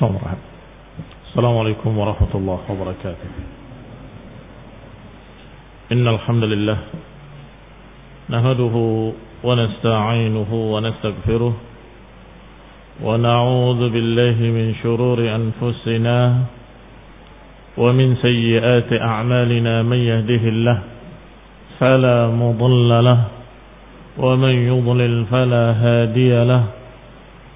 صمرها السلام عليكم ورحمة الله وبركاته. إن الحمد لله نهده ونستعينه ونستغفره ونعوذ بالله من شرور أنفسنا ومن سيئات أعمالنا من يهده الله فلا مضل له ومن يضلل فلا هادي له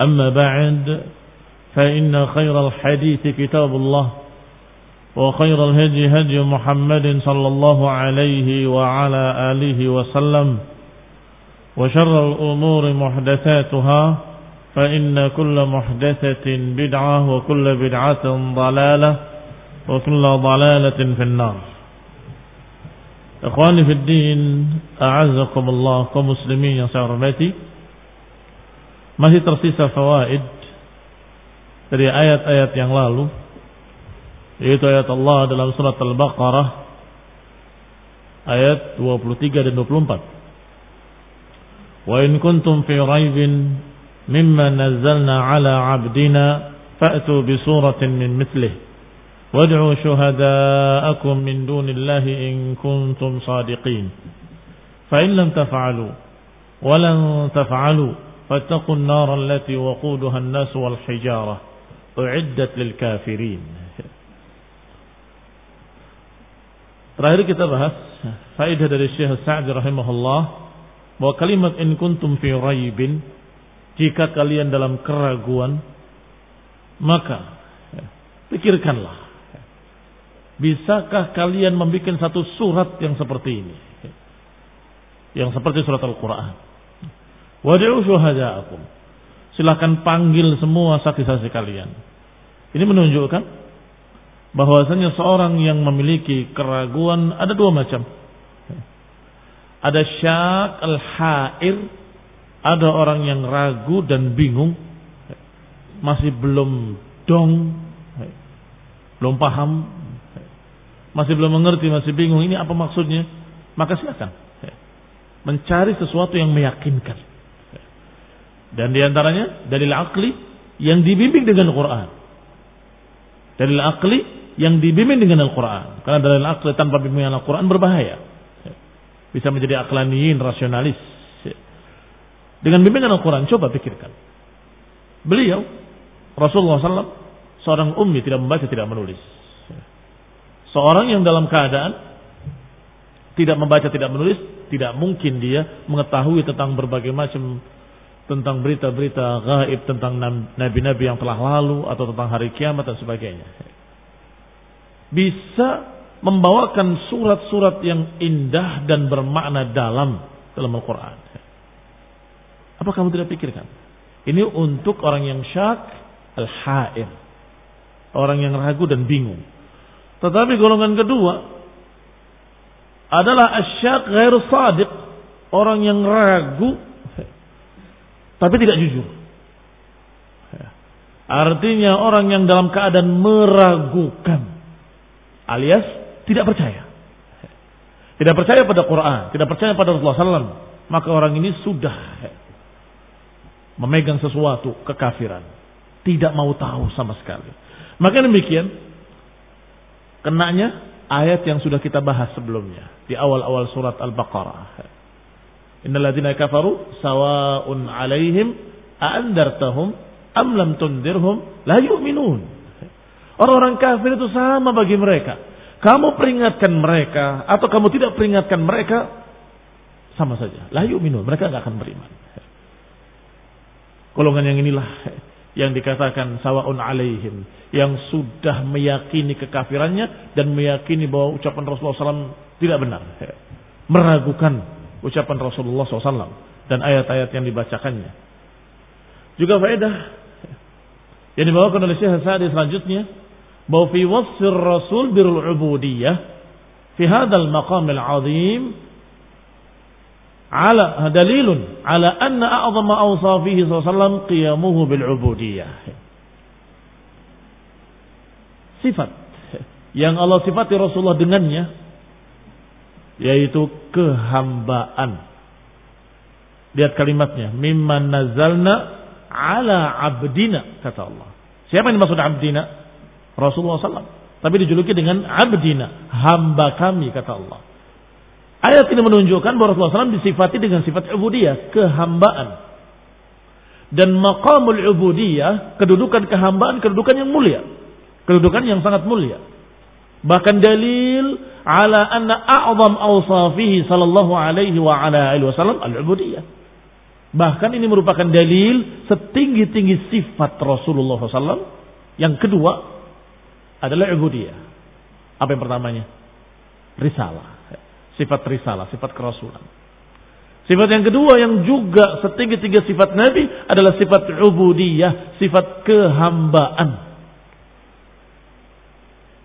أما بعد فإن خير الحديث كتاب الله وخير الهدي هدي محمد صلى الله عليه وعلى آله وسلم وشر الأمور محدثاتها فإن كل محدثة بدعة وكل بدعة ضلالة وكل ضلالة في النار. إخواني في الدين أعزكم الله كمسلمين يا سعرمتي Masih tersisa fawaid dari ayat-ayat yang lalu yaitu ayat Allah dalam surat Al-Baqarah ayat 23 dan 24. Wa in kuntum fi raibin mimma nazzalna ala 'abdina fa'tu bi suratin min mithlihi wad'u shuhada'akum min dunillahi in kuntum sadiqin. Fa in lam taf'alu wa lan taf'alu فاتقوا النار التي وقودها الناس والحجارة أعدت للكافرين Terakhir kita bahas faedah dari Syekh Sa'di rahimahullah bahwa kalimat in kuntum fi raibin jika kalian dalam keraguan maka pikirkanlah bisakah kalian membuat satu surat yang seperti ini yang seperti surat Al-Qur'an Wad'u syuhada'akum. Silahkan panggil semua saksi-saksi kalian. Ini menunjukkan bahwasanya seorang yang memiliki keraguan ada dua macam. Ada syak al-ha'ir, ada orang yang ragu dan bingung, masih belum dong, belum paham, masih belum mengerti, masih bingung, ini apa maksudnya? Maka silakan mencari sesuatu yang meyakinkan. Dan di antaranya dalil akli yang dibimbing dengan Al-Quran. Dalil akli yang dibimbing dengan Al-Quran. Karena dalil akli tanpa bimbingan Al-Quran berbahaya. Bisa menjadi aklaniyin, rasionalis. Dengan bimbingan Al-Quran, coba pikirkan. Beliau, Rasulullah SAW, seorang ummi tidak membaca, tidak menulis. Seorang yang dalam keadaan tidak membaca, tidak menulis, tidak mungkin dia mengetahui tentang berbagai macam tentang berita-berita gaib tentang nabi-nabi yang telah lalu atau tentang hari kiamat dan sebagainya. Bisa membawakan surat-surat yang indah dan bermakna dalam dalam Al-Quran. Apa kamu tidak pikirkan? Ini untuk orang yang syak al-ha'ir. Orang yang ragu dan bingung. Tetapi golongan kedua adalah asyak ghair sadiq. Orang yang ragu tapi tidak jujur. Artinya orang yang dalam keadaan meragukan alias tidak percaya. tidak percaya pada Quran, tidak percaya pada Rasulullah SAW, maka orang ini sudah memegang sesuatu kekafiran, tidak mau tahu sama sekali. Maka demikian, kenanya ayat yang sudah kita bahas sebelumnya di awal-awal surat Al-Baqarah. Innal ladzina kafaru sawa'un 'alaihim a'andartahum am lam tundirhum la yu'minun. Orang-orang kafir itu sama bagi mereka. Kamu peringatkan mereka atau kamu tidak peringatkan mereka sama saja. La yu'minun, mereka nggak akan beriman. Golongan yang inilah yang dikatakan sawaun alaihim yang sudah meyakini kekafirannya dan meyakini bahwa ucapan Rasulullah SAW tidak benar, meragukan ucapan Rasulullah SAW dan ayat-ayat yang dibacakannya. Juga faedah yang dibawakan oleh Syekh Sa'di selanjutnya bahwa fi wasfir Rasul birul ubudiyah fi hadzal maqam al-azim ala dalilun ala anna a'zama awsafihi sallallahu qiyamuhu bil ubudiyah. Sifat yang Allah sifati Rasulullah dengannya yaitu kehambaan. Lihat kalimatnya, mimman nazalna ala abdina kata Allah. Siapa yang dimaksud abdina? Rasulullah SAW. Tapi dijuluki dengan abdina, hamba kami kata Allah. Ayat ini menunjukkan bahwa Rasulullah SAW disifati dengan sifat ubudiyah, kehambaan. Dan maqamul ubudiyah, kedudukan kehambaan, kedudukan yang mulia. Kedudukan yang sangat mulia. Bahkan dalil ala anna a'zam awsafihi sallallahu alaihi wa ala alihi wasallam al-ubudiyah. Bahkan ini merupakan dalil setinggi-tinggi sifat Rasulullah SAW. Yang kedua adalah ubudiyah. Apa yang pertamanya? Risalah. Sifat risalah, sifat kerasulan. Sifat yang kedua yang juga setinggi-tinggi sifat Nabi adalah sifat ubudiyah, sifat kehambaan.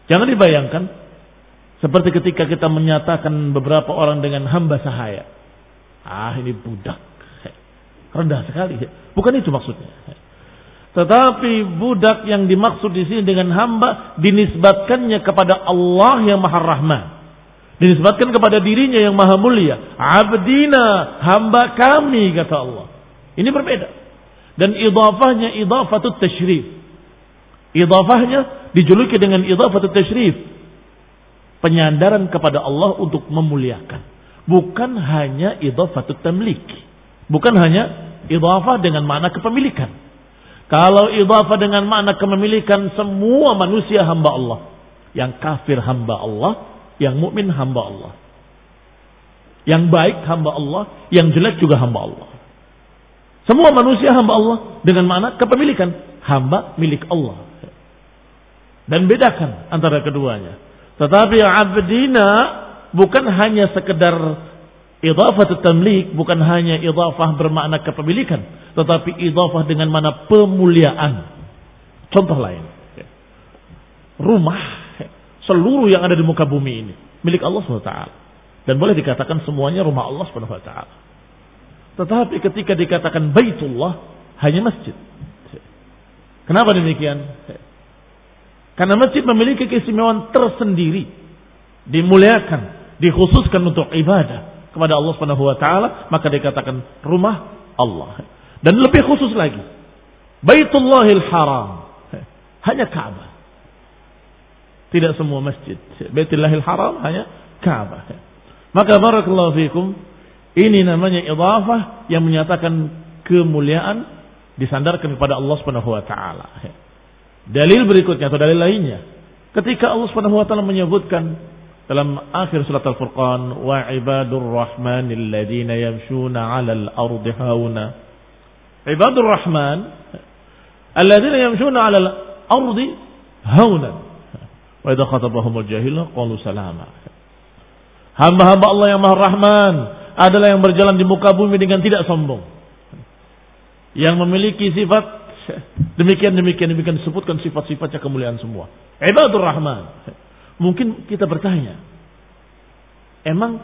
Jangan dibayangkan seperti ketika kita menyatakan beberapa orang dengan hamba sahaya. Ah ini budak. Rendah sekali. Bukan itu maksudnya. Tetapi budak yang dimaksud di sini dengan hamba dinisbatkannya kepada Allah yang Maha Rahman. Dinisbatkan kepada dirinya yang Maha Mulia. Abdina, hamba kami kata Allah. Ini berbeda. Dan idafahnya idafatut tashrif. Idafahnya dijuluki dengan idhafatut tasyrif. Penyandaran kepada Allah untuk memuliakan. Bukan hanya idhafatut tamlik. Bukan hanya idhafah dengan makna kepemilikan. Kalau idhafah dengan makna kepemilikan semua manusia hamba Allah. Yang kafir hamba Allah, yang mukmin hamba Allah. Yang baik hamba Allah, yang jelek juga hamba Allah. Semua manusia hamba Allah dengan makna kepemilikan. Hamba milik Allah. Dan bedakan antara keduanya. Tetapi abdina bukan hanya sekedar idafah tamlik, bukan hanya idafah bermakna kepemilikan, tetapi idafah dengan mana pemuliaan. Contoh lain. Rumah seluruh yang ada di muka bumi ini milik Allah SWT. Dan boleh dikatakan semuanya rumah Allah SWT. Tetapi ketika dikatakan baitullah hanya masjid. Kenapa demikian? Karena masjid memiliki keistimewaan tersendiri. Dimuliakan, dikhususkan untuk ibadah kepada Allah Subhanahu wa taala, maka dikatakan rumah Allah. Dan lebih khusus lagi, Baitullahil Haram. Hanya Ka'bah. Tidak semua masjid. Baitullahil Haram hanya Ka'bah. Maka barakallahu fikum, ini namanya idhafah yang menyatakan kemuliaan disandarkan kepada Allah Subhanahu wa taala. Dalil berikutnya atau dalil lainnya. Ketika Allah Subhanahu wa taala menyebutkan dalam akhir surat Al-Furqan wa ibadur rahmanil ladzina yamshuna 'alal ardi hauna. Ibadur rahman alladzina yamshuna 'alal ardi hauna. Wa idza khatabahumul jahilun qalu salama. Hamba-hamba Allah yang Maha Rahman adalah yang berjalan di muka bumi dengan tidak sombong. Yang memiliki sifat Demikian demikian demikian disebutkan sifat-sifatnya kemuliaan semua. Ibadur Rahman. Mungkin kita bertanya, emang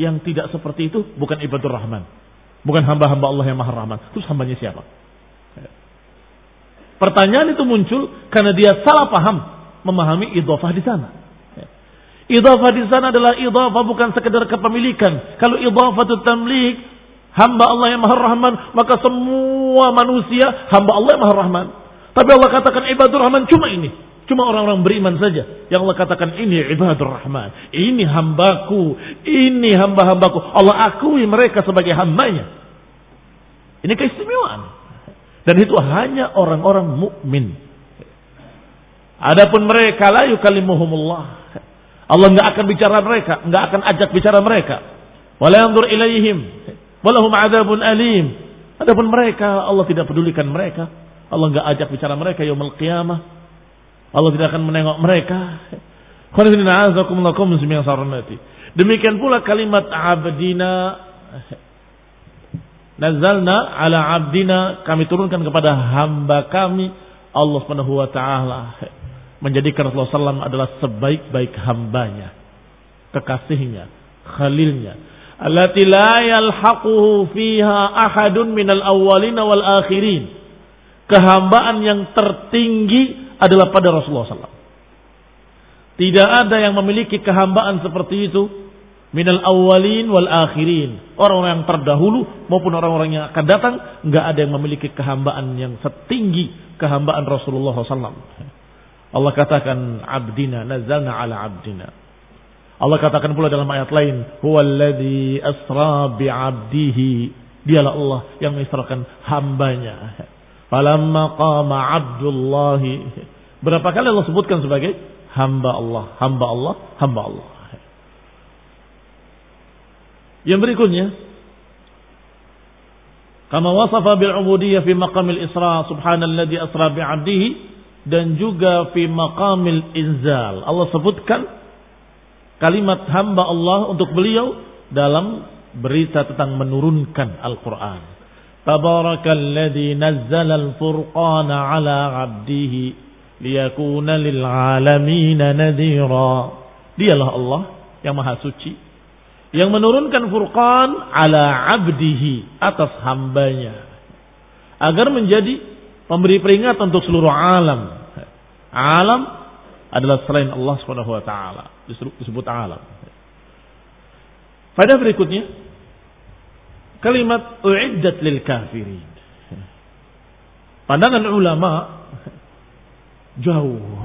yang tidak seperti itu bukan ibadur Rahman, bukan hamba-hamba Allah yang Maha Rahman. Terus hambanya siapa? Pertanyaan itu muncul karena dia salah paham memahami idhofah di sana. Idhafah di sana adalah idhafah bukan sekedar kepemilikan. Kalau idhafah itu tamlik, hamba Allah yang Maha Rahman, maka semua manusia hamba Allah yang Maha Rahman. Tapi Allah katakan ibadur Rahman cuma ini. Cuma orang-orang beriman saja yang Allah katakan ini ibadur Rahman. Ini hambaku, ini hamba-hambaku. Allah akui mereka sebagai hambanya. Ini keistimewaan. Dan itu hanya orang-orang mukmin. Adapun mereka la yukallimuhumullah Allah nggak akan bicara mereka, nggak akan ajak bicara mereka. Wala yanzur ilaihim, walahum adzabun alim. Adapun mereka, Allah tidak pedulikan mereka. Allah nggak ajak bicara mereka yaumul qiyamah. Allah tidak akan menengok mereka. Demikian pula kalimat abdina Nazalna ala abdina kami turunkan kepada hamba kami Allah Subhanahu wa taala menjadikan Rasulullah SAW adalah sebaik-baik hambanya, kekasihnya, khalilnya. Allati la yalhaquhu fiha ahadun minal awwalin wal akhirin. Kehambaan yang tertinggi adalah pada Rasulullah SAW. Tidak ada yang memiliki kehambaan seperti itu minal awwalin wal akhirin. Orang-orang yang terdahulu maupun orang-orang yang akan datang nggak ada yang memiliki kehambaan yang setinggi kehambaan Rasulullah SAW. Allah katakan abdina nazalna ala abdina. Allah katakan pula dalam ayat lain, huwallazi asra bi 'abdihi. Dialah Allah yang mengisrakan hambanya. Falamma qama 'abdullah. Berapa kali Allah sebutkan sebagai hamba Allah, hamba Allah, hamba Allah. Yang berikutnya, kama wasafa bil ubudiyyah fi maqamil isra subhanalladzi asra bi 'abdihi dan juga fi maqamil inzal. Allah sebutkan kalimat hamba Allah untuk beliau dalam berita tentang menurunkan Al-Quran. Tabarakalladzi nazzala al-furqana ala 'abdihi liyakuna lil 'alamin nadhira. Dialah Allah yang maha suci yang menurunkan Furqan ala 'abdihi atas hambanya agar menjadi memberi peringatan untuk seluruh alam. Alam adalah selain Allah Subhanahu wa taala, disebut alam. Pada berikutnya kalimat uiddat lil kafirin. Pandangan ulama jauh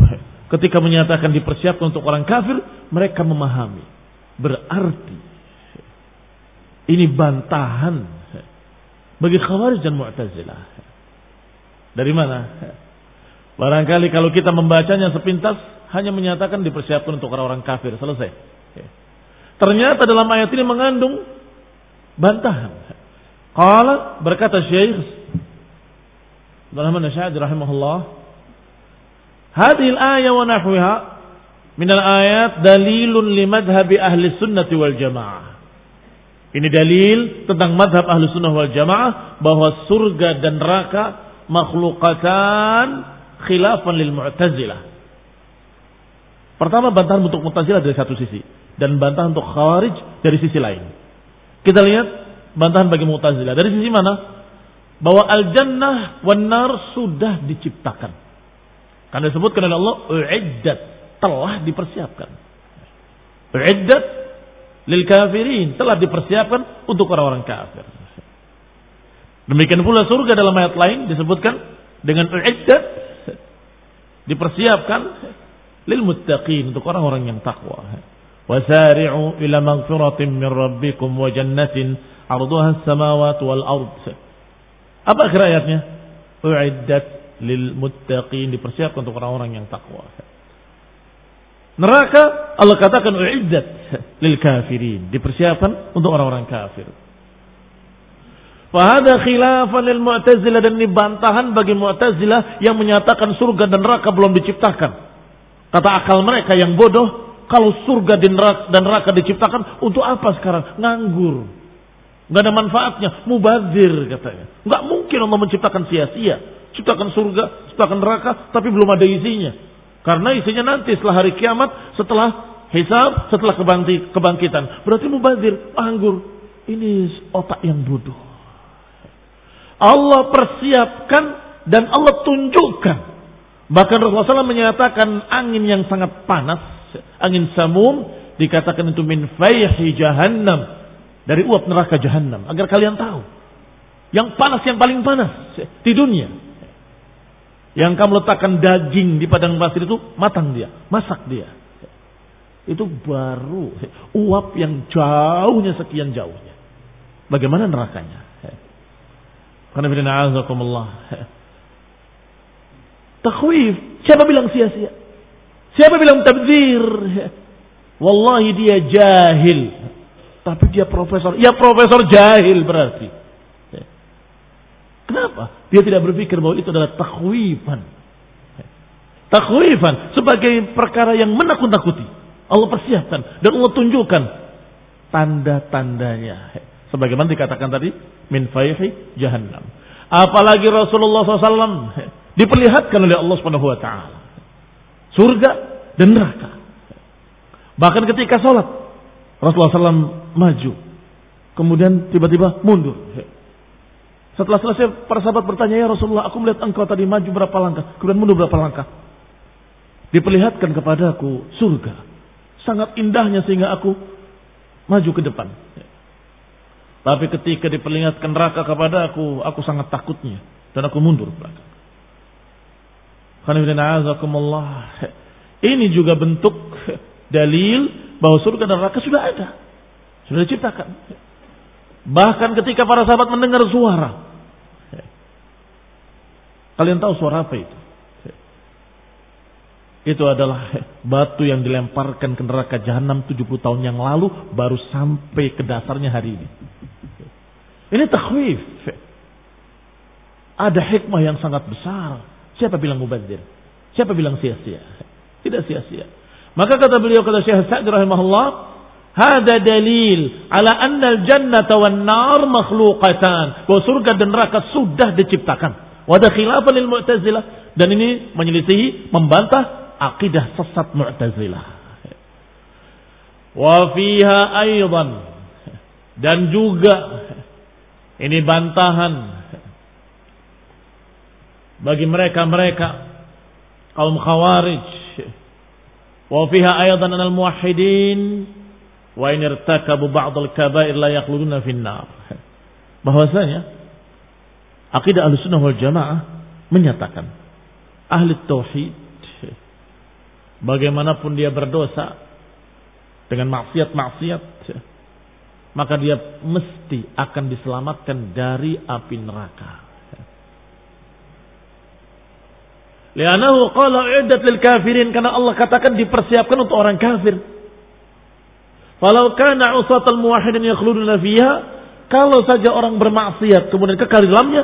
ketika menyatakan dipersiapkan untuk orang kafir, mereka memahami berarti ini bantahan bagi Khawarij dan Mu'tazilah. Dari mana? Barangkali kalau kita membacanya sepintas hanya menyatakan dipersiapkan untuk orang-orang kafir. Selesai. Ternyata dalam ayat ini mengandung bantahan. Qala berkata Syekh Rahman Syahid rahimahullah Hadhihi al-ayah wa nahwiha min al-ayat dalilun li madhhabi ahli sunnati wal jamaah. Ini dalil tentang madhab ahli sunnah wal jamaah bahwa surga dan neraka makhlukatan khilafan lil mu'tazilah. Pertama bantahan untuk mu'tazilah dari satu sisi dan bantahan untuk khawarij dari sisi lain. Kita lihat bantahan bagi mu'tazilah dari sisi mana? Bahwa al-jannah wan nar sudah diciptakan. Karena disebutkan oleh Allah uiddat telah dipersiapkan. Uiddat lil kafirin telah dipersiapkan untuk orang-orang kafir. Demikian pula surga dalam ayat lain disebutkan dengan uiddat dipersiapkan lil muttaqin untuk orang-orang yang takwa. Wasari'u ila maghfiratin min rabbikum wa jannatin 'arduha as-samawati wal ard. Apa akhir ayatnya? Uiddat lil muttaqin dipersiapkan untuk orang-orang yang takwa. Neraka Allah katakan uiddat lil kafirin, dipersiapkan untuk orang-orang kafir. Fahada khilafan lil Mu'tazilah dan ini bantahan bagi Mu'tazilah yang menyatakan surga dan neraka belum diciptakan. Kata akal mereka yang bodoh, kalau surga dan neraka diciptakan, untuk apa sekarang? Nganggur. Gak ada manfaatnya, mubazir katanya. Gak mungkin Allah menciptakan sia-sia. Ciptakan surga, ciptakan neraka, tapi belum ada isinya. Karena isinya nanti setelah hari kiamat, setelah hisab, setelah kebangkitan. Berarti mubazir, anggur. Ini otak yang bodoh. Allah persiapkan dan Allah tunjukkan. Bahkan Rasulullah SAW menyatakan angin yang sangat panas Angin samum dikatakan itu min fayhi jahannam. Dari uap neraka jahannam. Agar kalian tahu. Yang panas yang paling panas di dunia. Yang kamu letakkan daging di padang pasir itu matang dia. Masak dia. Itu baru uap yang jauhnya sekian jauhnya. Bagaimana nerakanya? Karena bila Takhwif. Siapa bilang sia-sia? Siapa bilang tabzir? Wallahi dia jahil. Tapi dia profesor. Ya profesor jahil berarti. Kenapa? Dia tidak berpikir bahwa itu adalah takhwifan. Takhwifan sebagai perkara yang menakut-nakuti. Allah persiapkan dan Allah tunjukkan tanda-tandanya. Sebagaimana dikatakan tadi, min faihi jahannam. Apalagi Rasulullah SAW diperlihatkan oleh Allah Subhanahu Wa Taala surga dan neraka. Bahkan ketika sholat, Rasulullah SAW maju, kemudian tiba-tiba mundur. Setelah selesai, para sahabat bertanya, ya Rasulullah, aku melihat engkau tadi maju berapa langkah, kemudian mundur berapa langkah. Diperlihatkan kepadaku surga. Sangat indahnya sehingga aku maju ke depan. Tapi ketika diperlihatkan neraka kepada aku, aku sangat takutnya. Dan aku mundur belakang. Ini juga bentuk dalil bahwa surga dan neraka sudah ada. Sudah diciptakan. Bahkan ketika para sahabat mendengar suara. Kalian tahu suara apa itu? Itu adalah batu yang dilemparkan ke neraka jahanam 70 tahun yang lalu baru sampai ke dasarnya hari ini. Ini takhwif. Ada hikmah yang sangat besar Siapa bilang mubazir? Siapa bilang sia-sia? Tidak sia-sia. Maka kata beliau kata Syekh Sa'd rahimahullah, "Hada dalil ala anna al-jannata wan nar makhluqatan." Bahwa surga dan neraka sudah diciptakan. Wa da khilafan lil Mu'tazilah dan ini menyelisihi membantah akidah sesat Mu'tazilah. Wa fiha aidan dan juga ini bantahan bagi mereka-mereka kaum khawarij. Wa fiha ayatan al muwahhidin. Wa in irtakabu ba'd al kaba'ir la yakhluduna fin nar bahwasanya akidah Ahlussunnah wal Jamaah menyatakan ahli tauhid bagaimanapun dia berdosa dengan maksiat-maksiat maka dia mesti akan diselamatkan dari api neraka Lianahu qala uiddat lil kafirin karena Allah katakan dipersiapkan untuk orang kafir. Falau kana usatal muwahhidin yakhluduna fiha, kalau saja orang bermaksiat kemudian kekal di dalamnya,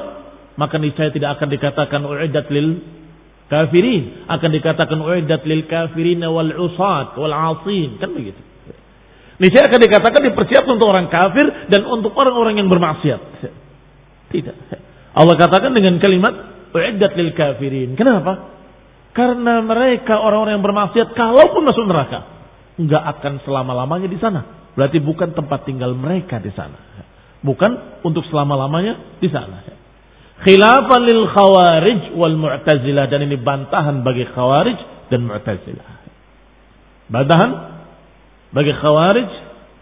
maka niscaya tidak akan dikatakan uiddat lil kafirin, akan dikatakan uiddat lil kafirin wal usat wal asin, kan begitu. Niscaya akan dikatakan dipersiapkan untuk orang kafir dan untuk orang-orang yang bermaksiat. Tidak. Allah katakan dengan kalimat Uiddat lil kafirin. Kenapa? Karena mereka orang-orang yang bermaksiat kalaupun masuk neraka nggak akan selama-lamanya di sana. Berarti bukan tempat tinggal mereka di sana. Bukan untuk selama-lamanya di sana. Khilafan lil khawarij wal mu'tazilah dan ini bantahan bagi khawarij dan mu'tazilah. Bantahan bagi khawarij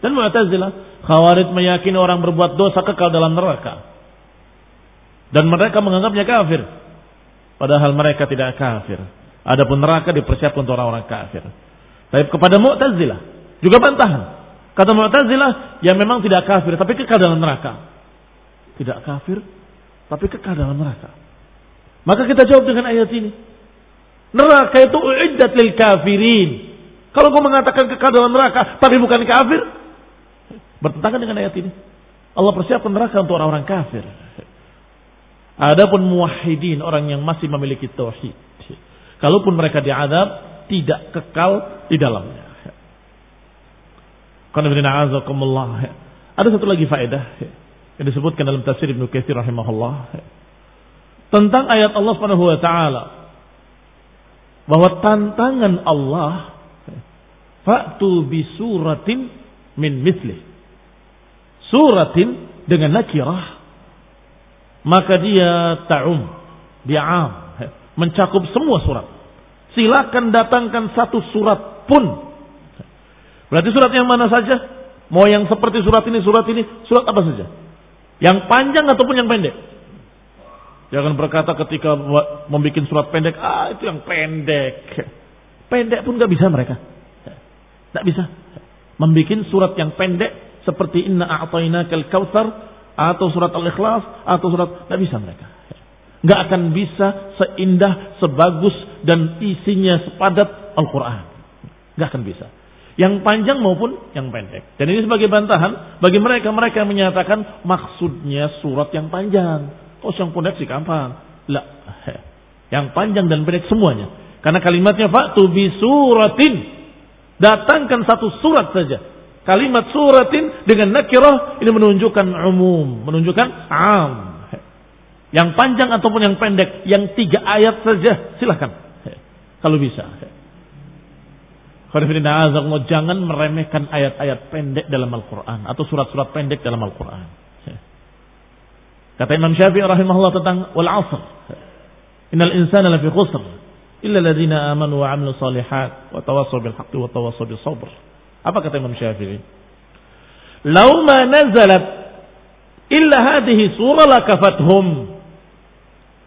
dan mu'tazilah. Khawarij meyakini orang berbuat dosa kekal dalam neraka. Dan mereka menganggapnya kafir. Padahal mereka tidak kafir. Adapun neraka dipersiapkan untuk orang-orang kafir. Tapi kepada Mu'tazilah juga bantahan. Kata Mu'tazilah, ya memang tidak kafir, tapi kekal dalam neraka. Tidak kafir, tapi kekal dalam neraka. Maka kita jawab dengan ayat ini. Neraka itu uiddat lil kafirin. Kalau kau mengatakan kekal dalam neraka, tapi bukan kafir, bertentangan dengan ayat ini. Allah persiapkan neraka untuk orang-orang kafir. Adapun muwahhidin orang yang masih memiliki tauhid. Kalaupun mereka diadab tidak kekal di dalamnya. Ada satu lagi faedah yang disebutkan dalam tafsir Ibnu Katsir rahimahullah. Tentang ayat Allah Subhanahu wa taala. Bahwa tantangan Allah fa'tu bi suratin min misli suratin dengan nakirah maka dia ta'um, dia am, mencakup semua surat. Silakan datangkan satu surat pun Berarti surat yang mana saja? Mau yang seperti surat ini, surat ini, surat apa saja? Yang panjang ataupun yang pendek? Jangan berkata ketika membuat surat pendek, ah itu yang pendek. Pendek pun nggak bisa mereka. Nggak bisa. Membuat surat yang pendek seperti Inna a'tainakal kautsar atau surat Al-Ikhlas atau surat nggak bisa mereka. Nggak akan bisa seindah, sebagus dan isinya sepadat Al-Quran. Nggak akan bisa. Yang panjang maupun yang pendek. Dan ini sebagai bantahan bagi mereka-mereka yang menyatakan maksudnya surat yang panjang. Oh yang pendek sih gampang. Lah, yang panjang dan pendek semuanya. Karena kalimatnya faktu bi suratin. Datangkan satu surat saja. Kalimat suratin dengan nakirah ini menunjukkan umum, menunjukkan am. Yang panjang ataupun yang pendek, yang tiga ayat saja silahkan. Kalau bisa. Jangan meremehkan ayat-ayat pendek dalam Al-Quran atau surat-surat pendek dalam Al-Quran. Kata Imam Syafi'i rahimahullah tentang wal asr. Innal insana lafi khusr illa alladziina amanu wa 'amilu salihat wa tawassaw bil haqqi wa tawassaw bis sabr. Apa kata Imam Syafi'i? Lau ma nazalat illa hadhihi surah lakafathum.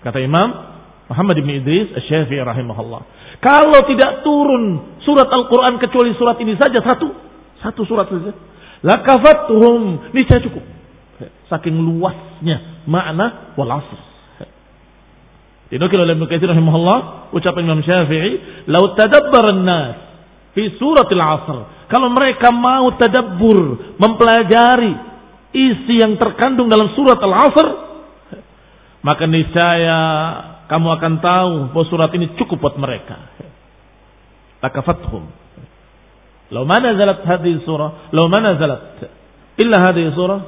Kata Imam Muhammad bin Idris Asy-Syafi'i rahimahullah. Kalau tidak turun surat Al-Qur'an kecuali surat ini saja satu, satu surat saja. Lakafathum, niscaya cukup. Saking luasnya makna wal asr. Dinukil oleh Ibnu rahimahullah ucapan Imam Syafi'i, "Lau tadabbara an-nas fi suratil asr." Kalau mereka mau tadabbur, mempelajari isi yang terkandung dalam surat Al-Asr, maka niscaya kamu akan tahu bahwa surat ini cukup buat mereka. Takafathum. Lau mana zalat hadhihi surah, lau mana zalat illa hadhihi surah,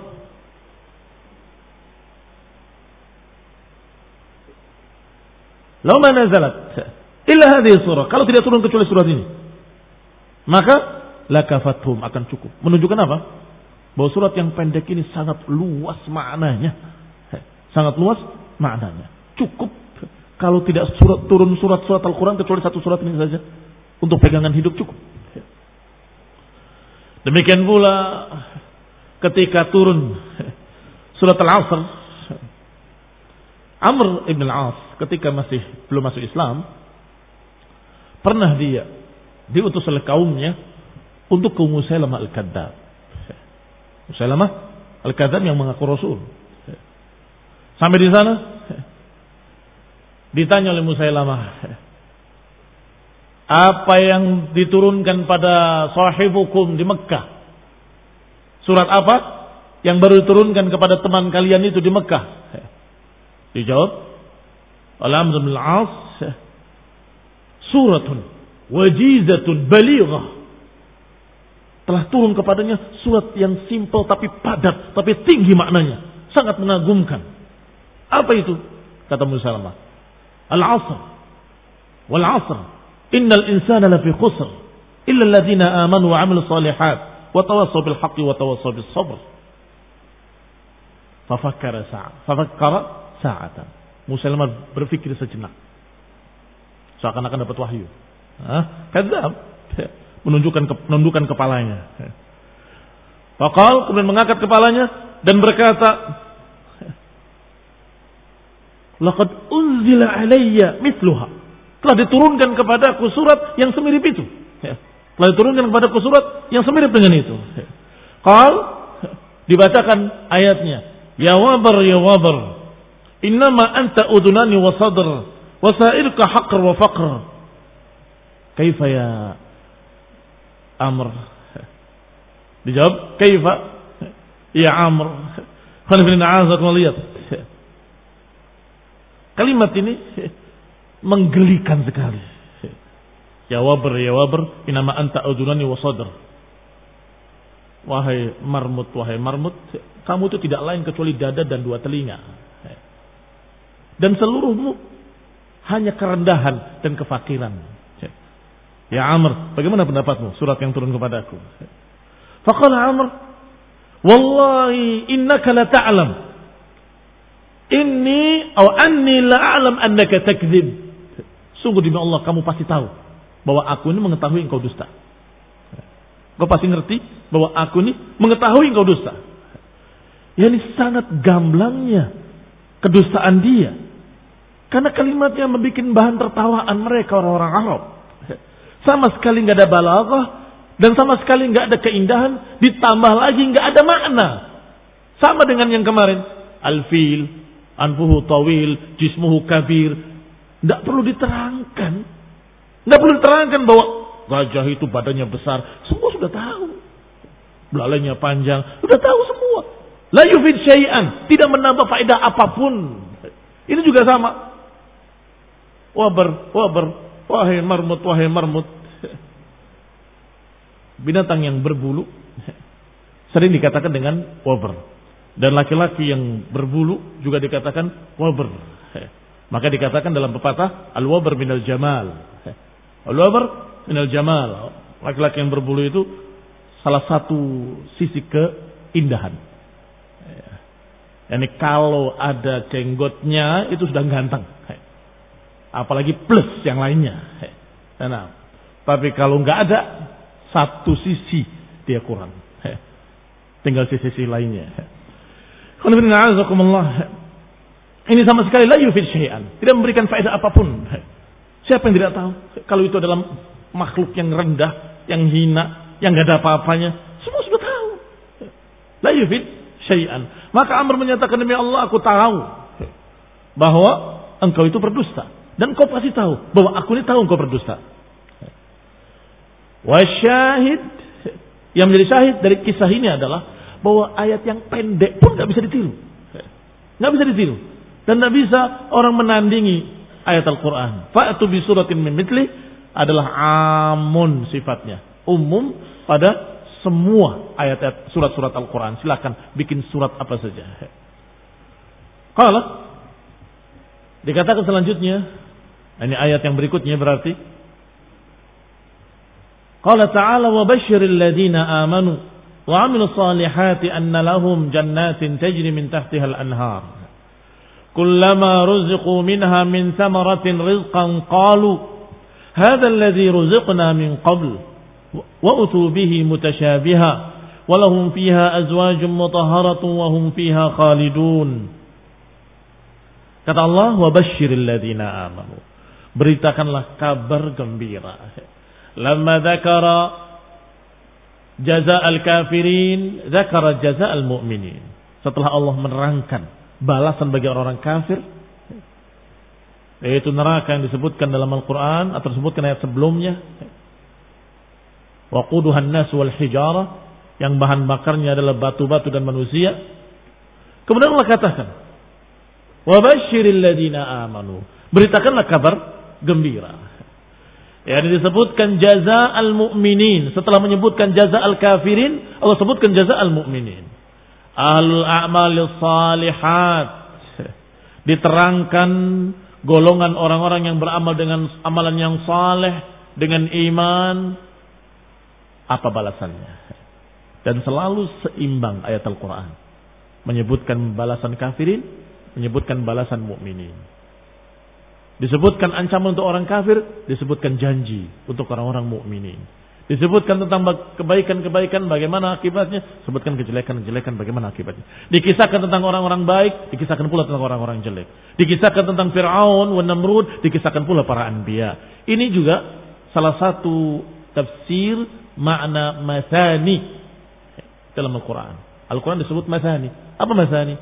Lau mana zalat illa hadhihi surah. Kalau tidak turun kecuali surat ini. Maka lakafathum akan cukup. Menunjukkan apa? Bahwa surat yang pendek ini sangat luas maknanya. Sangat luas maknanya. Cukup kalau tidak surat, turun surat-surat Al-Quran kecuali satu surat ini saja. Untuk pegangan hidup cukup. Demikian pula ketika turun surat Al-Asr. Amr ibn al-As ketika masih belum masuk Islam, pernah dia diutus oleh kaumnya untuk ke Musailamah al-Kadzab. Musailamah al-Kadzab yang mengaku Rasul. Sampai di sana ditanya oleh Musailamah, apa yang diturunkan pada sahibukum di Mekah? Surat apa yang baru diturunkan kepada teman kalian itu di Mekah? Dijawab, oleh bin Al-As suratun wajizatun balighah telah turun kepadanya surat yang simpel tapi padat tapi tinggi maknanya. Sangat mengagumkan. Apa itu? Kata Musalamah al-asr. Wal asr innal insana lafi khusr. Illa alladhina amanu wa 'amilu salihat. Wa tawassaw bil haqqi wa tawassaw bis sabr. Fafakkara sa'a. Fafakkara sa'atan. Musailamah berpikir sejenak. Seakan-akan dapat wahyu. Hah? Kadzab. Menunjukkan menundukkan kepalanya. Fakal kemudian mengangkat kepalanya dan berkata, Laqad unzila alayya mithluha. Telah diturunkan kepadaku surat yang semirip itu. Telah diturunkan kepadaku surat yang semirip dengan itu. Qal dibacakan ayatnya. Ya wabar ya wabar Innama anta udunani wa sadr wa sa'irka haqr wa faqr. Kaifa ya Amr? Dijawab, kaifa ya Amr? Kalimat ini menggelikan sekali. Ya wabr, ya wabr, inama anta udunani wa sadr. Wahai marmut, wahai marmut, kamu itu tidak lain kecuali dada dan dua telinga dan seluruhmu hanya kerendahan dan kefakiran. Ya Amr, bagaimana pendapatmu surat yang turun kepadaku? Faqala Amr, Wallahi innaka la ta'lam. Inni atau anni la a'lam annaka takdzib. Sungguh demi Allah kamu pasti tahu bahwa aku ini mengetahui engkau dusta. Kau pasti ngerti bahwa aku ini mengetahui engkau dusta. Ya ini sangat gamblangnya kedustaan dia. Karena kalimatnya membuat bahan tertawaan mereka orang-orang Arab. Sama sekali nggak ada balaghah dan sama sekali nggak ada keindahan, ditambah lagi nggak ada makna. Sama dengan yang kemarin, al-fil, anfuhu tawil, jismuhu kabir. Nggak perlu diterangkan. Nggak perlu diterangkan bahwa gajah itu badannya besar. Semua sudah tahu. Belalainya panjang, sudah tahu semua. La yufid syai'an, tidak menambah faedah apa pun. Ini juga sama. Wabar, wabar, wahai marmut, wahai marmut. Binatang yang berbulu sering dikatakan dengan wabar. Dan laki-laki yang berbulu juga dikatakan wabar. Maka dikatakan dalam pepatah al-wabar minal jamal. Al-wabar minal jamal. Laki-laki yang berbulu itu salah satu sisi keindahan. Yani kalau ada jenggotnya itu sudah ganteng. Apalagi plus yang lainnya. Nah, tapi kalau nggak ada satu sisi dia kurang. Tinggal sisi-sisi lainnya. Ini sama sekali la yufid syai'an. Tidak memberikan faedah apa pun. Siapa yang tidak tahu? Kalau itu adalah makhluk yang rendah, yang hina, yang nggak ada apa-apanya. Semua sudah tahu. La yufid syai'an. Maka Amr menyatakan demi Allah aku tahu bahwa engkau itu berdusta. Dan kau pasti tahu bahwa aku ini tahu engkau berdusta. Wasyahid yang menjadi syahid dari kisah ini adalah bahwa ayat yang pendek pun nggak bisa ditiru, nggak bisa ditiru, dan nggak bisa orang menandingi ayat Al-Quran. Fa'atu bi suratin min adalah amun sifatnya, umum pada semua ayat-ayat surat-surat Al-Quran. Silakan bikin surat apa saja. Kalau dikatakan selanjutnya, ini ayat yang berikutnya berarti قال تعالى وبشر الذين آمنوا وعملوا الصالحات أن لهم جنات تجري من تحتها الأنهار. كلما رزقوا منها من ثمرة رزقا قالوا هذا الذي رزقنا من قبل وأتوا به متشابها ولهم فيها أزواج مطهرة وهم فيها خالدون. Kata Allah, وَبَشِّرِ الَّذِينَ آمَنُوا Beritakanlah kabar gembira. Lama dzakara jaza al-kafirin, dzakara jaza al-mu'minin. Setelah Allah menerangkan balasan bagi orang-orang kafir, yaitu neraka yang disebutkan dalam Al-Quran atau disebutkan ayat sebelumnya. Waquduhan nas wal hijara yang bahan bakarnya adalah batu-batu dan manusia. Kemudian Allah katakan, Wabashiril ladina amanu. Beritakanlah kabar gembira. Ya disebutkan jaza al-mu'minin. Setelah menyebutkan jaza al-kafirin, Allah sebutkan jaza al-mu'minin. Ahlul a'mal salihat. Diterangkan golongan orang-orang yang beramal dengan amalan yang saleh, dengan iman. Apa balasannya? Dan selalu seimbang ayat Al-Quran. Menyebutkan balasan kafirin, menyebutkan balasan mukminin. Disebutkan ancaman untuk orang kafir, disebutkan janji untuk orang-orang mukminin. Disebutkan tentang kebaikan-kebaikan bagaimana akibatnya, sebutkan kejelekan-kejelekan bagaimana akibatnya. Dikisahkan tentang orang-orang baik, dikisahkan pula tentang orang-orang jelek. Dikisahkan tentang Fir'aun, wa Namrud, dikisahkan pula para anbiya. Ini juga salah satu tafsir makna masani dalam Al-Quran. Al-Quran disebut masani. Apa masani?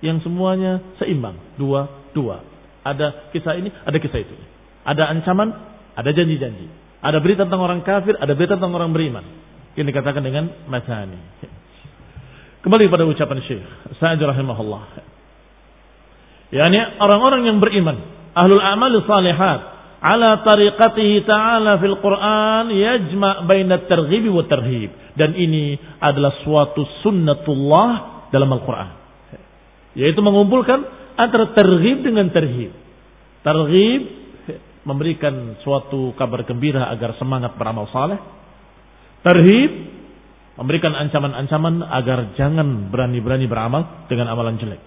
Yang semuanya seimbang. Dua, dua. Ada kisah ini, ada kisah itu. Ada ancaman, ada janji-janji. Ada berita tentang orang kafir, ada berita tentang orang beriman. Ini dikatakan dengan masani. Kembali pada ucapan Syekh Sa'ad rahimahullah. Yani orang-orang yang beriman, ahlul amal salihat, ala tariqatihi ta'ala fil Quran yajma' baina targhib wa tarhib. Dan ini adalah suatu sunnatullah dalam Al-Quran. Yaitu mengumpulkan antara terhib dengan terhib. Terhib memberikan suatu kabar gembira agar semangat beramal saleh. Terhib memberikan ancaman-ancaman agar jangan berani-berani beramal dengan amalan jelek.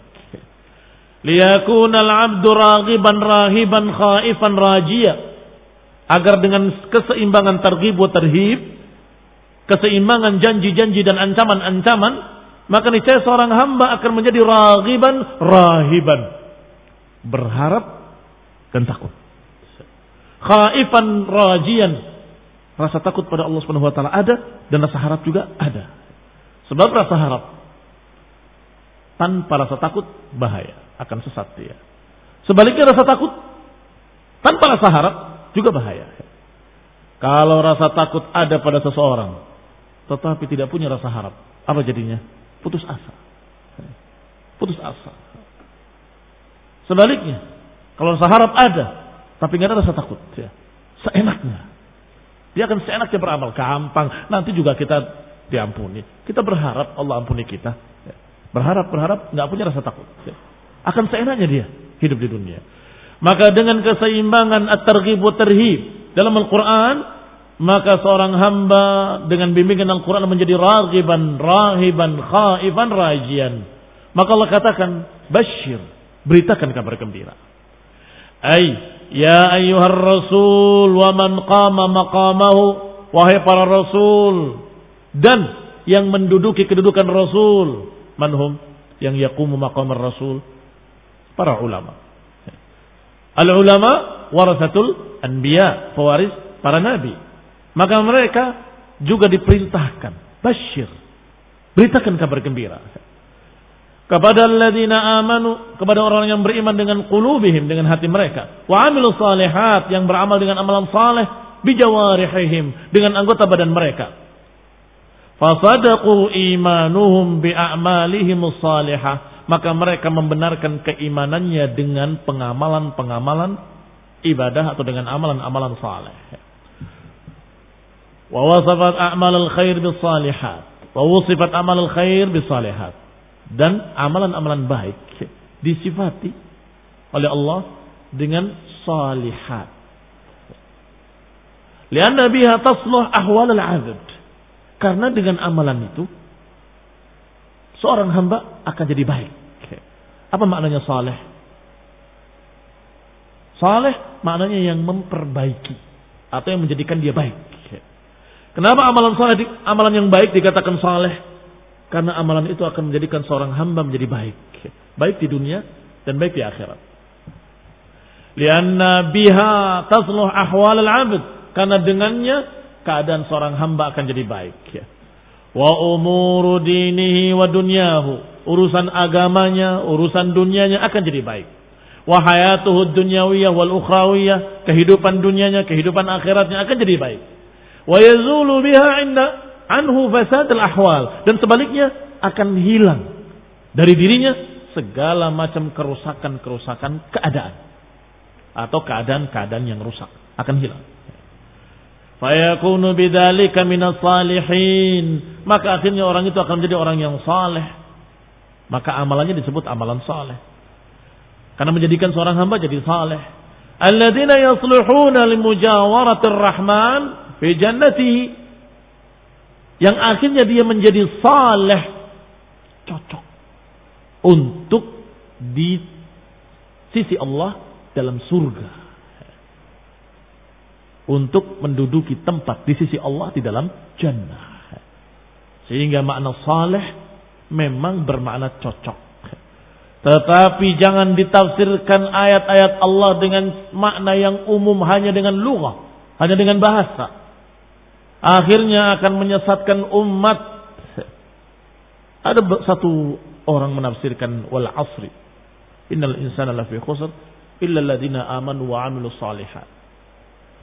Liyakuna al-'abdu raghiban rahiban khaifan rajia. Agar dengan keseimbangan terhib wa terhib keseimbangan janji-janji dan ancaman-ancaman, maka niscaya seorang hamba akan menjadi ragiban rahiban. Berharap dan takut. Khaifan rajian. Rasa takut pada Allah Subhanahu wa taala ada dan rasa harap juga ada. Sebab rasa harap tanpa rasa takut bahaya, akan sesat dia. Sebaliknya rasa takut tanpa rasa harap juga bahaya. Kalau rasa takut ada pada seseorang, tetapi tidak punya rasa harap, apa jadinya? Putus asa. Putus asa. Sebaliknya, kalau rasa harap ada, tapi nggak ada rasa takut, ya. seenaknya. Dia akan seenaknya beramal, gampang. Nanti juga kita diampuni. Kita berharap Allah ampuni kita. Ya. Berharap, berharap, nggak punya rasa takut. Ya. Akan seenaknya dia hidup di dunia. Maka dengan keseimbangan at-targhib wa tarhib dalam Al-Quran, maka seorang hamba dengan bimbingan Al-Quran menjadi ragiban, rahiban, khaifan, rajian. Maka Allah katakan, Bashir, beritakan kabar gembira. Ay, ya ayyuhar rasul wa man qama maqamahu, wahai para rasul, dan yang menduduki kedudukan rasul, manhum, yang yakumu maqamar rasul, para ulama. Al-ulama warasatul anbiya, pewaris para nabi. Maka mereka juga diperintahkan, basyir. Beritakan kabar gembira. Kepada alladzina amanu, kepada orang yang beriman dengan qulubihim, dengan hati mereka. Wa amilu salihat, yang beramal dengan amalan saleh, bijawarihihim, dengan anggota badan mereka. Fasadaqu imanuhum bi'amalihim salihah maka mereka membenarkan keimanannya dengan pengamalan-pengamalan ibadah atau dengan amalan-amalan saleh. Wa wasafat a'mal al-khair salihat. Wa wasifat amal al-khair. Dan amalan-amalan baik disifati oleh Allah dengan salihat. Lianna biha tasluh ahwal al-'abd. Karena dengan amalan itu seorang hamba akan jadi baik. Apa maknanya saleh? Saleh maknanya yang memperbaiki atau yang menjadikan dia baik. Kenapa amalan saleh amalan yang baik dikatakan saleh? Karena amalan itu akan menjadikan seorang hamba menjadi baik. Baik di dunia dan baik di akhirat. Lianna biha tasluh ahwal al-abd. Karena dengannya keadaan seorang hamba akan jadi baik. Wa umuru dinihi wa dunyahu urusan agamanya, urusan dunianya akan jadi baik. Wa hayatuhu dunyawiyah wal ukhrawiyah, kehidupan dunianya, kehidupan akhiratnya akan jadi baik. Wa yazulu biha inda anhu fasad al ahwal dan sebaliknya akan hilang dari dirinya segala macam kerusakan-kerusakan keadaan atau keadaan-keadaan yang rusak akan hilang. Fayakunu bidzalika minas salihin. Maka akhirnya orang itu akan menjadi orang yang saleh maka amalannya disebut amalan saleh. Karena menjadikan seorang hamba jadi saleh. Alladzina yasluhuna limujawaratir rahman fi jannatihi. Yang akhirnya dia menjadi saleh cocok untuk di sisi Allah dalam surga. Untuk menduduki tempat di sisi Allah di dalam jannah. Sehingga makna saleh memang bermakna cocok. Tetapi jangan ditafsirkan ayat-ayat Allah dengan makna yang umum hanya dengan lughah, hanya dengan bahasa. Akhirnya akan menyesatkan umat. Ada satu orang menafsirkan wal asri. Innal insana lafi khusr illa alladziina amanu wa 'amilus shalihat.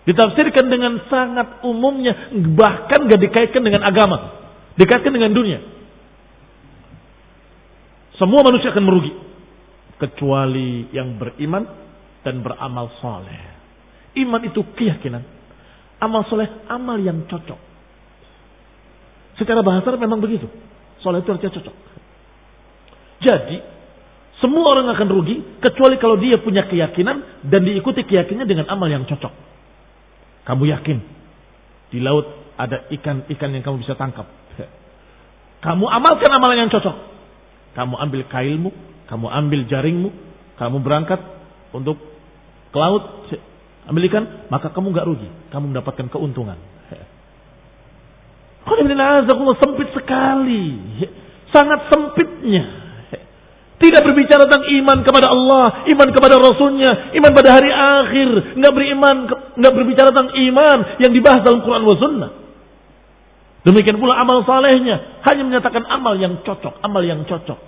Ditafsirkan dengan sangat umumnya bahkan gak dikaitkan dengan agama, dikaitkan dengan dunia. Semua manusia akan merugi. Kecuali yang beriman dan beramal soleh. Iman itu keyakinan. Amal soleh, amal yang cocok. Secara bahasa memang begitu. Soleh itu artinya cocok. Jadi, semua orang akan rugi kecuali kalau dia punya keyakinan dan diikuti keyakinannya dengan amal yang cocok. Kamu yakin di laut ada ikan-ikan yang kamu bisa tangkap. Kamu amalkan amalan yang cocok. Kamu ambil kailmu, kamu ambil jaringmu, kamu berangkat untuk ke laut, ambil ikan, maka kamu nggak rugi, kamu mendapatkan keuntungan. sempit sekali. Sangat sempitnya. Tidak berbicara tentang iman kepada Allah, iman kepada Rasulnya, iman pada hari akhir. Nggak beriman, nggak berbicara tentang iman yang dibahas dalam Quran wa Sunnah. Demikian pula amal salehnya hanya menyatakan amal yang cocok, amal yang cocok.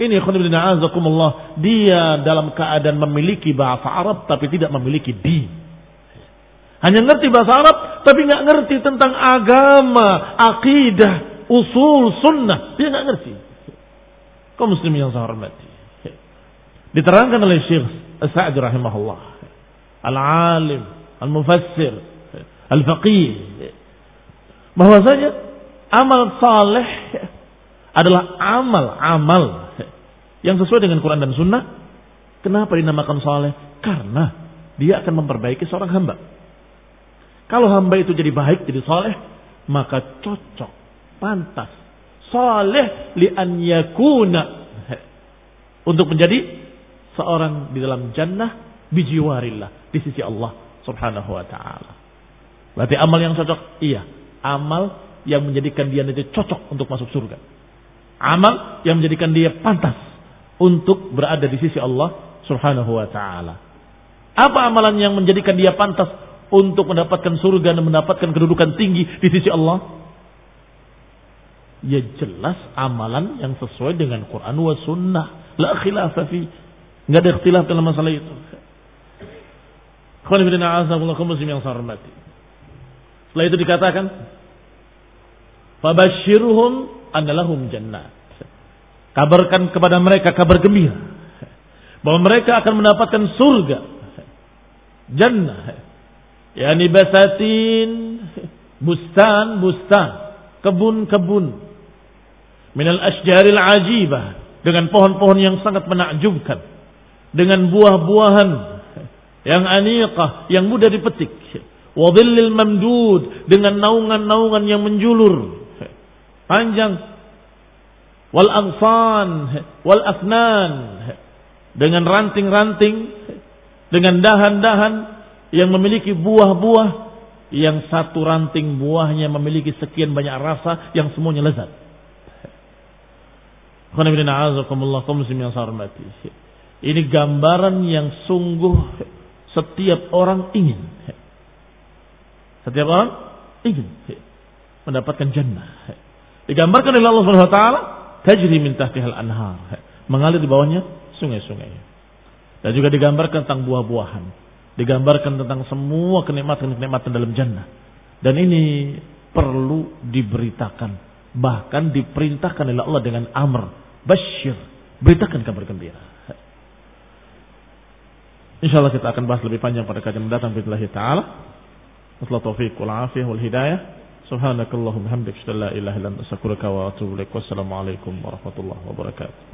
Ini azakumullah, dia dalam keadaan memiliki bahasa Arab tapi tidak memiliki din. Hanya ngerti bahasa Arab tapi nggak ngerti tentang agama, akidah, usul, sunnah. Dia nggak ngerti kaum muslim yang saya hormati. Diterangkan oleh Syekh Sa'd rahimahullah. Al-alim, al-mufassir, al-faqih. Bahwasanya amal saleh adalah amal-amal yang sesuai dengan Quran dan Sunnah. Kenapa dinamakan saleh? Karena dia akan memperbaiki seorang hamba. Kalau hamba itu jadi baik, jadi saleh, maka cocok, pantas saleh li an yakuna untuk menjadi seorang di dalam jannah bijiwarillah di sisi Allah Subhanahu wa taala. Berarti amal yang cocok iya, amal yang menjadikan dia nanti cocok untuk masuk surga. Amal yang menjadikan dia pantas untuk berada di sisi Allah Subhanahu wa taala. Apa amalan yang menjadikan dia pantas untuk mendapatkan surga dan mendapatkan kedudukan tinggi di sisi Allah? ya jelas amalan yang sesuai dengan Quran wa sunnah. La khilafa fi. Enggak ada ikhtilaf dalam masalah itu. Khawani bin muslim yang saya hormati. Setelah itu dikatakan, Fabashirhum annalahum jannah. Kabarkan kepada mereka kabar gembira. Bahwa mereka akan mendapatkan surga. Jannah. Yani basatin. Bustan-bustan. Kebun-kebun minal asjaril ajibah dengan pohon-pohon yang sangat menakjubkan dengan buah-buahan yang aniqah yang mudah dipetik wadhillil mamdud dengan naungan-naungan yang menjulur panjang wal ansan wal afnan dengan ranting-ranting dengan dahan-dahan yang memiliki buah-buah yang satu ranting buahnya memiliki sekian banyak rasa yang semuanya lezat ini gambaran yang sungguh setiap orang ingin. Setiap orang ingin mendapatkan jannah. Digambarkan oleh Allah Subhanahu wa taala tajri min tahtihal anhar. Mengalir di bawahnya sungai-sungai. Dan juga digambarkan tentang buah-buahan. Digambarkan tentang semua kenikmatan-kenikmatan dalam jannah. Dan ini perlu diberitakan Bahkan diperintahkan oleh Allah dengan amr. Bashir. Beritakan kabar gembira. InsyaAllah kita akan bahas lebih panjang pada kajian mendatang. Bismillah ta'ala. Wassalamu taufiq wal afiyah wal hidayah. Subhanakallahum hamdik. la ilaha ilan asakuraka wa atubu Wassalamualaikum warahmatullahi wabarakatuh.